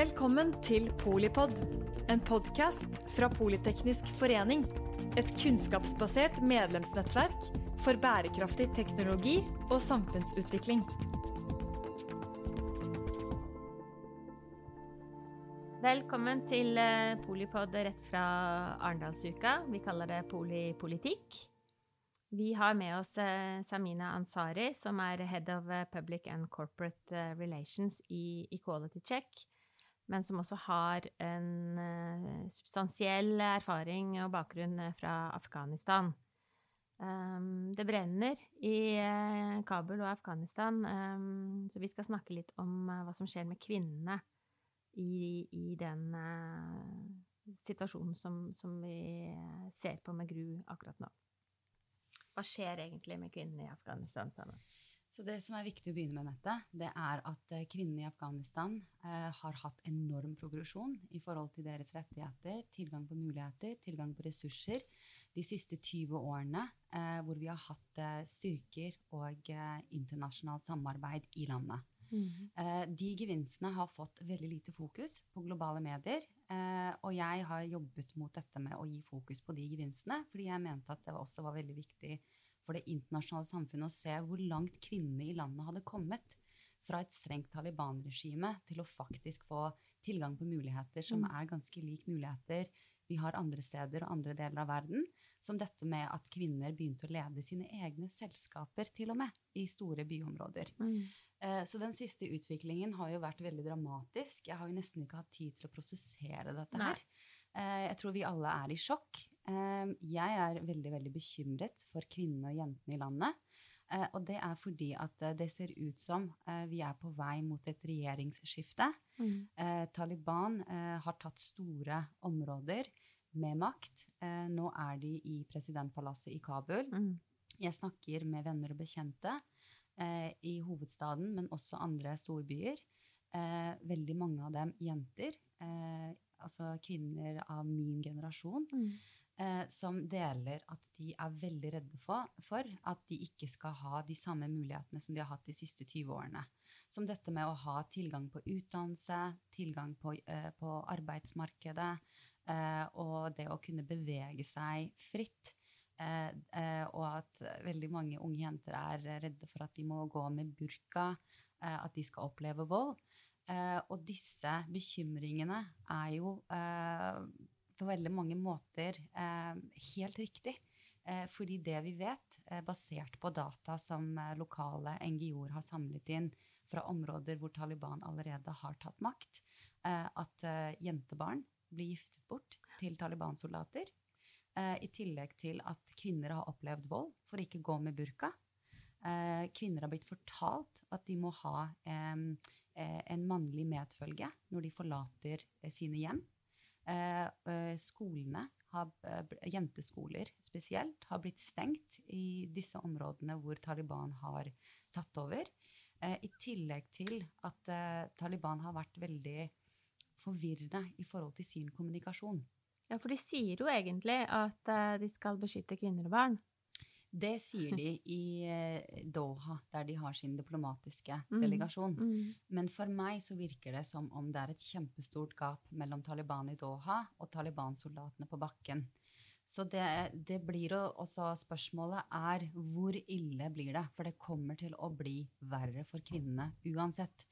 Velkommen til Polipod, en podkast fra Politeknisk forening. Et kunnskapsbasert medlemsnettverk for bærekraftig teknologi og samfunnsutvikling. Velkommen til eh, Polipod rett fra Arendalsuka. Vi kaller det Polipolitikk. Vi har med oss eh, Samina Ansari, som er Head of eh, Public and Corporate Relations i Equality Check, men som også har en substansiell erfaring og bakgrunn fra Afghanistan. Um, det brenner i Kabul og Afghanistan, um, så vi skal snakke litt om hva som skjer med kvinnene i, i den situasjonen som, som, vi ser på med gru akkurat nå. Hva skjer egentlig med kvinnene i Afghanistan? Sammen? Så Det som er viktig å begynne med, Mette, det er at eh, kvinnene i Afghanistan eh, har hatt enorm progresjon i forhold til deres rettigheter, tilgang på muligheter, tilgang på ressurser de siste 20 årene, eh, hvor vi har hatt eh, styrker og eh, internasjonalt samarbeid i landet. Mm. de gevinstene har fått veldig lite fokus på globale medier. Eh, og jeg har jobbet mot dette med å gi fokus på de gevinstene, fordi jeg mente at det også var veldig viktig for det internasjonale samfunnet å se hvor langt kvinnene i landet hadde kommet fra et strengt Taliban-regime til å faktisk få tilgang på muligheter som mm. er ganske lik muligheter vi har andre steder og andre deler av verden. Som dette med at kvinner begynte å lede sine egne selskaper, til og med, i store byområder. Mm. Eh, så den siste utviklingen har jo vært veldig dramatisk. Jeg har jo nesten ikke hatt tid til å prosessere dette Nei. her. Eh, jeg tror vi alle er i sjokk. Eh, jeg er veldig, veldig bekymret for kvinnene og jentene i landet. Eh, og det er fordi at eh, det ser ut som eh, vi er på vei mot et regjeringsskifte. Mm. Taliban har tatt store områder med makt. nå er de i presidentpalasset i Kabul. Mm. Jeg snakker med venner og bekjente i hovedstaden, men også andre storbyer. veldig mange av dem jenter. altså kvinner av min generasjon. Mm eh, som deler at de er veldig redde for, for, at de ikke skal ha de samme mulighetene som de har hatt de siste 20 årene. Som dette med å ha tilgang på utdannelse, tilgang på, eh, på arbeidsmarkedet, eh, og det å kunne bevege seg fritt. Eh, eh, og at veldig mange unge jenter er redde for at de må gå med burka, eh, at de skal oppleve vold. og disse bekymringene er jo på veldig mange måter eh, helt riktig. Eh, fordi det vi vet, eh, basert på data som lokale NGO-er har samlet inn fra områder hvor Taliban allerede har tatt makt, at jentebarn blir giftet bort til Taliban-soldater. I tillegg til at kvinner har opplevd vold for ikke å gå med burka. kvinner har blitt fortalt at de må ha en mannlig medfølge når de forlater sine hjem. Eh, eh, skolene, har, eh, jenteskoler spesielt, har blitt stengt i disse områdene hvor Taliban har tatt over. I tillegg til at Taliban har vært veldig forvirrende i forhold til sin kommunikasjon. Ja, for de sier jo egentlig at de skal beskytte kvinner og barn. Det sier de i Doha, der de har sin diplomatiske mm. delegasjon. Mm. Men for meg så virker det som om det er et kjempestort gap mellom Taliban i Doha og Taliban-soldatene på bakken. Så det, det blir også Spørsmålet er hvor ille blir det? For det kommer til å bli verre for kvinnene uansett.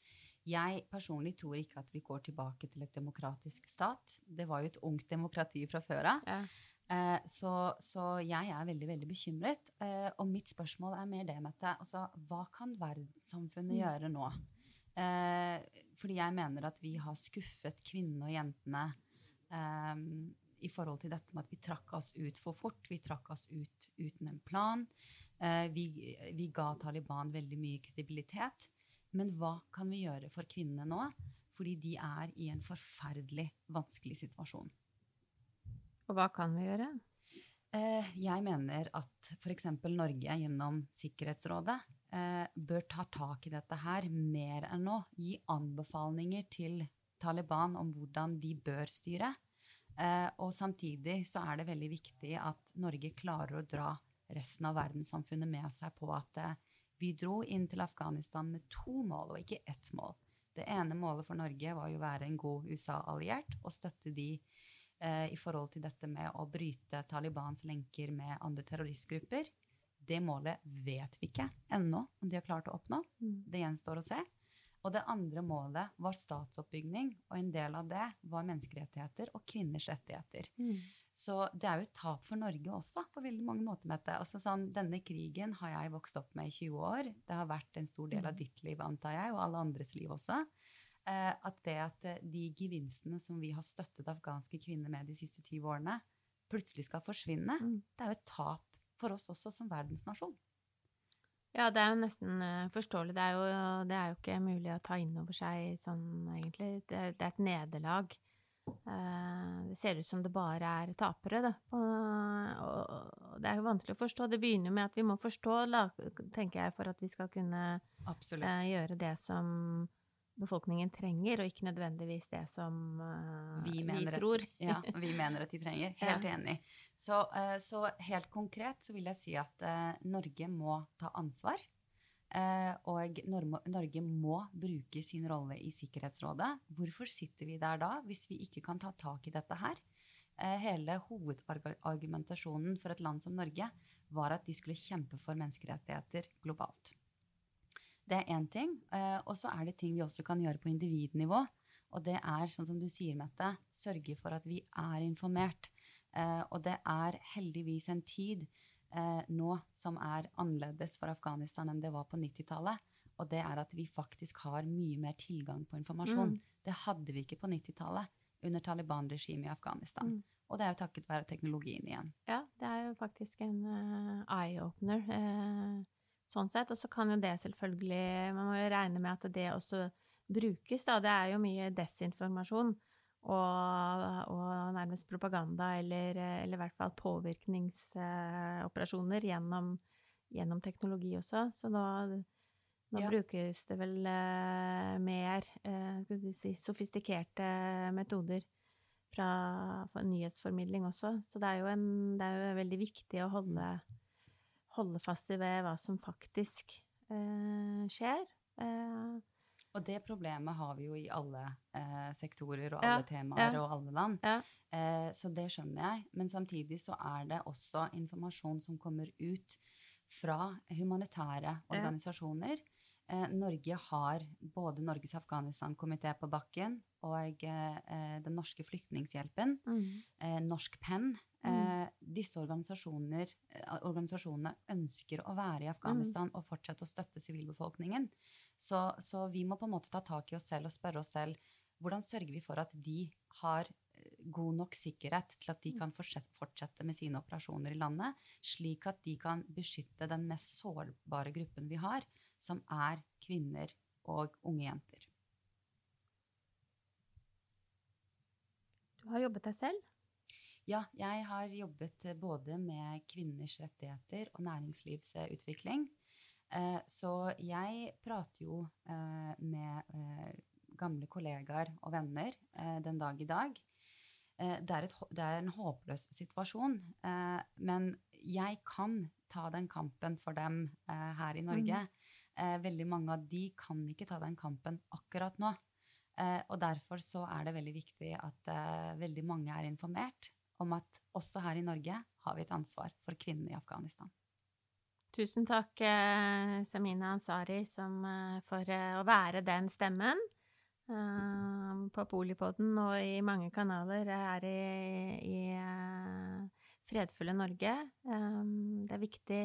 Jeg personlig tror ikke at vi går tilbake til et demokratisk stat. Det var jo et ungt demokrati fra før av. Ja. Eh, så, så, jeg er veldig veldig bekymret. Eh, og mitt spørsmål er mer det, Mette. Altså, hva kan verdenssamfunnet mm. gjøre nå? Eh, fordi jeg mener at vi har skuffet kvinnene og jentene i forhold til dette med at vi trakk oss ut for fort. Vi trakk oss ut uten en plan. Vi, vi ga Taliban veldig mye kredibilitet. Men hva kan vi gjøre for kvinnene nå? Fordi de er i en forferdelig vanskelig situasjon. Og hva kan vi gjøre? Eh, jeg mener at f.eks. Norge gjennom Sikkerhetsrådet eh, bør ta tak i dette her mer enn nå. Gi anbefalinger til Taliban om hvordan de bør styre. Eh, og samtidig så er det veldig viktig at Norge klarer å dra resten av verdenssamfunnet med seg på at vi dro inn til Afghanistan med to mål og ikke ett mål. Det ene målet for Norge var jo å være en god USA-alliert og støtte de i forhold til dette med å bryte Talibans lenker med andre terroristgrupper. Det målet vet vi ikke ennå om de har klart å oppnå. Mm. Det gjenstår å se. Og det andre målet var statsoppbygging, og en del av det var menneskerettigheter og kvinners rettigheter. Mm. Så det er jo et tap for Norge også, på veldig mange måter. Mette. Altså, sånn, denne krigen har jeg vokst opp med i 20 år. Det har vært en stor del av Mm. ditt liv, antar jeg, og alle andres liv også. Eh, at det at eh, de gevinstene som vi har støttet afghanske kvinner med de siste 20 årene, plutselig skal forsvinne, Mm. det er jo et tap for oss også som verdensnasjon. Ja, det er jo nesten eh, forståelig. Det er jo, det er jo ikke mulig å ta inn over seg sånn, egentlig. Det, det er et nederlag. Eh, det ser ut som det bare er tapere, da. Og, og det er jo vanskelig å forstå. Det begynner med at vi må forstå, la, tenker jeg, for at vi skal kunne Absolutt. gjøre det som befolkningen trenger, og ikke nødvendigvis det som uh, Vi vi, tror. at- ja, vi mener at de trenger. Helt enig. Så, uh, så helt konkret så vil jeg si at uh, Norge må ta ansvar. Og Norge, må bruke sin rolle i Sikkerhetsrådet. Hvorfor sitter vi der da, hvis vi ikke kan ta tak i dette her? Hele hovedargumentasjonen for et land som Norge var at de skulle kjempe for menneskerettigheter globalt. Det er én ting. Eh, og så er det ting vi også kan gjøre på individnivå. Og det er, sånn som du sier, Mette, sørge for at vi er informert. Eh, og det er heldigvis en tid eh, nå som er annerledes for Afghanistan enn det var på 90-tallet. Og det er at vi faktisk har mye mer tilgang på informasjon. Mm. Det hadde vi ikke på 90-tallet under Taliban-regimet i Afghanistan. Mm. Og det er jo takket være teknologien igjen. Ja, det er jo faktisk en uh, eye-opener, eh, sånn sett. Og så kan jo det selvfølgelig Man må jo regne med at det også brukes, da. Det er jo mye desinformasjon og, og nærmest propaganda, eller, eller i hvert fall påvirkningsoperasjoner gjennom, gjennom teknologi også. Så nå, nå Ja. brukes det vel uh, mer uh, si, sofistikerte metoder fra nyhetsformidling også. Så det er jo, en, det er jo veldig viktig å holde, holde fast i ved hva som faktisk eh, skjer. Eh, Og det problemet har vi jo i alle eh, sektorer og Ja, alle temaer ja. og alle land. Ja. Eh, så det skjønner jeg. Men samtidig så er det også informasjon som kommer ut fra humanitære organisasjoner. Eh, Norge har både Norges Afghanistan-komité på bakken og eh, Den norske flyktninghjelpen, eh, Norsk Penn. Mm. disse organisasjoner, organisasjonene ønsker å være i Afghanistan og fortsette å støtte sivilbefolkningen. Så, så vi må på en måte ta tak i oss selv og spørre oss selv hvordan sørger vi for at de har god nok sikkerhet til at de kan fortsette, fortsette med sine operasjoner i landet, slik at de kan beskytte den mest sårbare gruppen vi har, som er kvinner og unge jenter. Du har jobbet deg selv? Ja, jeg har jobbet eh, både med kvinners rettigheter og næringslivsutvikling. Eh, Så jeg prater jo eh, med gamle kollegaer og venner den dag i dag. Det er, et, det er en håpløs situasjon, men jeg kan ta den kampen for dem her i Norge. Eh, Veldig mange av de kan ikke ta den kampen akkurat nå. Eh, Og derfor så er det veldig viktig at eh, veldig mange er informert om at også her i Norge har vi et ansvar for kvinnene i Afghanistan. Tusen takk, eh, Samina Ansari, som, eh, for eh, å være den stemmen på Polipodden og i mange kanaler her i, i fredfulle Norge. Det er viktig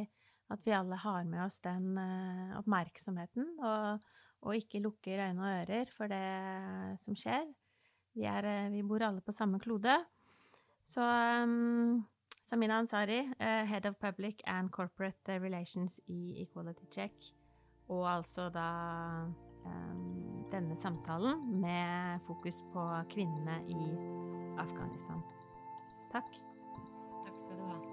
at vi alle har med oss den eh, oppmerksomheten, og, og ikke lukker øyne og ører for det som skjer. Vi, er, eh, vi bor alle på samme klode. Så um, Samina Ansari, uh, Head of Public and Corporate Relations i Equality Check, og altså da um, denne samtalen med fokus på kvinnene i Afghanistan. Takk. Takk skal du ha.